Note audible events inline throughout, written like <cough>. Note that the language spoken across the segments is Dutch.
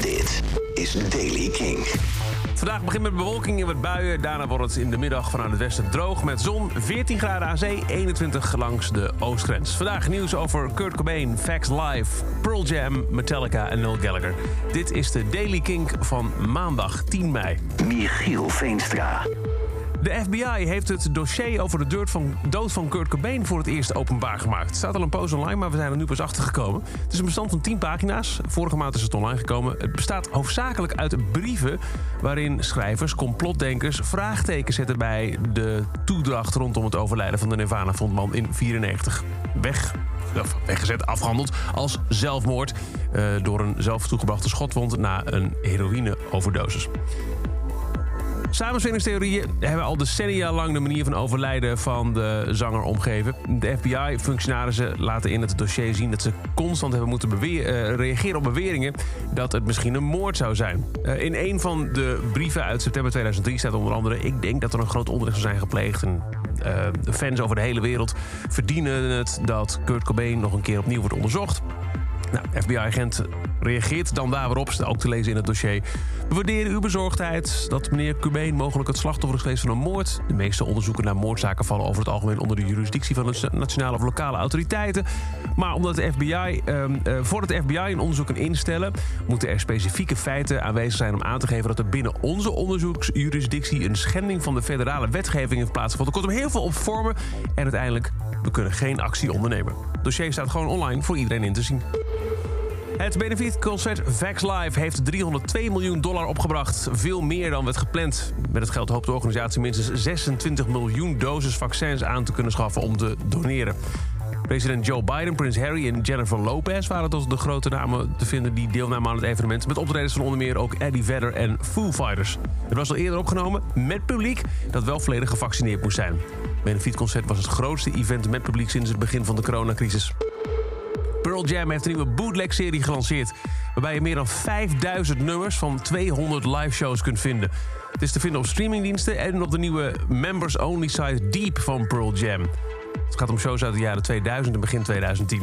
Dit is Daily King. Vandaag begint met bewolking en wat buien. Daarna wordt het in de middag vanuit het westen droog met zon. 14 graden aan zee, 21 langs de oostgrens. Vandaag nieuws over Kurt Cobain, Facts Live, Pearl Jam, Metallica en Noel Gallagher. Dit is de Daily Kink van maandag 10 mei. Michiel Veenstra. De FBI heeft het dossier over de dood van, Kurt Cobain voor het eerst openbaar gemaakt. Het staat al een post online, maar we zijn er nu pas achter gekomen. Het is een bestand van 10 pagina's. Vorige maand is het online gekomen. Het bestaat hoofdzakelijk uit brieven waarin schrijvers, complotdenkers, vraagtekens zetten bij de toedracht rondom het overlijden van de Nirvana-frontman in 94. Weg weggezet, afgehandeld als zelfmoord eh, door een zelf toegebrachte schotwond na een heroïne-overdosis. Samensweringstheorieën hebben al decennia lang de manier van overlijden van de zanger omgeven. De FBI-functionarissen laten in het dossier zien dat ze constant hebben moeten uh, reageren op beweringen dat het misschien een moord zou zijn. Uh, in een van de brieven uit september 2003 staat onder andere: Ik denk dat er een groot onrecht zou zijn gepleegd. En, uh, fans over de hele wereld verdienen het dat Kurt Cobain nog een keer opnieuw wordt onderzocht. Nou, FBI-agent reageert dan daarop, staat ook te lezen in het dossier. We waarderen uw bezorgdheid dat meneer Cobain mogelijk het slachtoffer is geweest van een moord. De meeste onderzoeken naar moordzaken vallen over het algemeen onder de jurisdictie van de nationale of lokale autoriteiten. Maar omdat de FBI, uh, uh, voordat de FBI een onderzoek kan instellen, moeten er specifieke feiten aanwezig zijn om aan te geven dat er binnen onze onderzoeksjurisdictie een schending van de federale wetgeving heeft plaatsgevonden. Er komt er heel veel op vormen en uiteindelijk, we kunnen geen actie ondernemen. Het dossier staat gewoon online voor iedereen in te zien. Het benefietconcert Vax Live heeft 302 miljoen dollar opgebracht. Veel meer dan werd gepland. Met het geld hoopt de organisatie minstens 26 miljoen doses vaccins aan te kunnen schaffen om te doneren. President Joe Biden, Prins Harry en Jennifer Lopez waren tot de grote namen te vinden die deelnamen aan het evenement. Met optredens van onder meer ook Eddie Vedder en Foo Fighters. Het was al eerder opgenomen met publiek dat wel volledig gevaccineerd moest zijn. Benefietconcert was het grootste event met publiek sinds het begin van de coronacrisis. Pearl Jam heeft een nieuwe bootleg-serie gelanceerd... waarbij je meer dan 5000 nummers van 200 live shows kunt vinden. Het is te vinden op streamingdiensten en op de nieuwe members-only site Deep van Pearl Jam. Het gaat om shows uit de jaren 2000 en begin 2010.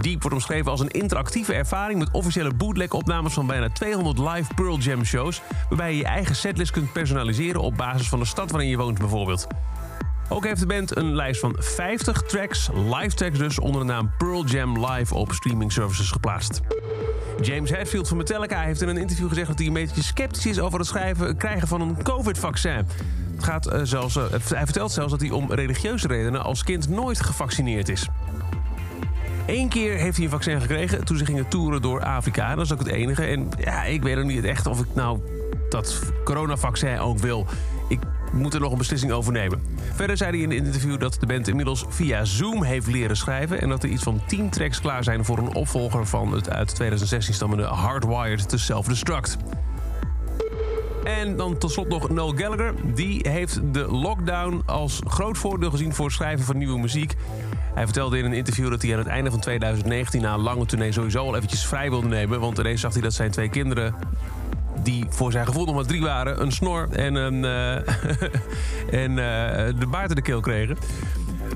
Deep wordt omschreven als een interactieve ervaring... met officiële bootleg-opnames van bijna 200 live Pearl Jam shows... waarbij je je eigen setlist kunt personaliseren op basis van de stad waarin je woont bijvoorbeeld. Ook heeft de band een lijst van 50 tracks, live tracks dus, onder de naam Pearl Jam Live op streaming services geplaatst. James Hetfield van Metallica heeft in een interview gezegd dat hij een beetje sceptisch is over het schrijven, krijgen van een COVID-vaccin. Het gaat, uh, zelfs, uh, hij vertelt zelfs dat hij om religieuze redenen als kind nooit gevaccineerd is. Eén keer heeft hij een vaccin gekregen toen ze gingen toeren door Afrika. Dat is ook het enige. En ja, ik weet ook niet echt of ik nou dat coronavaccin ook wil. Ik moet er nog een beslissing over nemen. Verder zei hij in een interview dat de band inmiddels via Zoom heeft leren schrijven... en dat er iets van 10 tracks klaar zijn voor een opvolger van het uit 2016 stammende Hardwired to Self-Destruct. En dan tot slot nog Noel Gallagher. Die heeft de lockdown als groot voordeel gezien voor het schrijven van nieuwe muziek. Hij vertelde in een interview dat hij aan het einde van 2019 na een lange tournee sowieso al eventjes vrij wilde nemen. Want ineens zag hij dat zijn twee kinderen die voor zijn gevoel nog maar drie waren... een snor en, een, uh, <laughs> en uh, de baard in de keel kregen.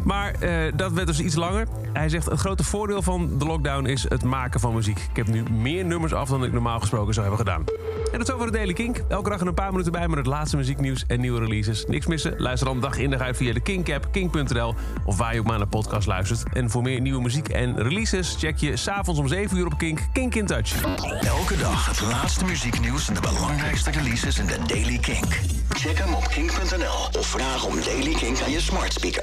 Maar uh, dat werd dus iets langer. Hij zegt, het grote voordeel van de lockdown is het maken van muziek. Ik heb nu meer nummers af dan ik normaal gesproken zou hebben gedaan. En dat is over de Daily Kink. Elke dag een paar minuten bij met het laatste muzieknieuws en nieuwe releases. Niks missen? Luister dan dag in dag uit via de Kink-app, kink.nl... of waar je ook maar naar podcast luistert. En voor meer nieuwe muziek en releases... check je s'avonds om 7 uur op Kink, Kink in Touch. Elke dag het laatste muzieknieuws en de belangrijkste releases in de Daily Kink. Check hem op kink.nl of vraag om Daily Kink aan je smart speaker.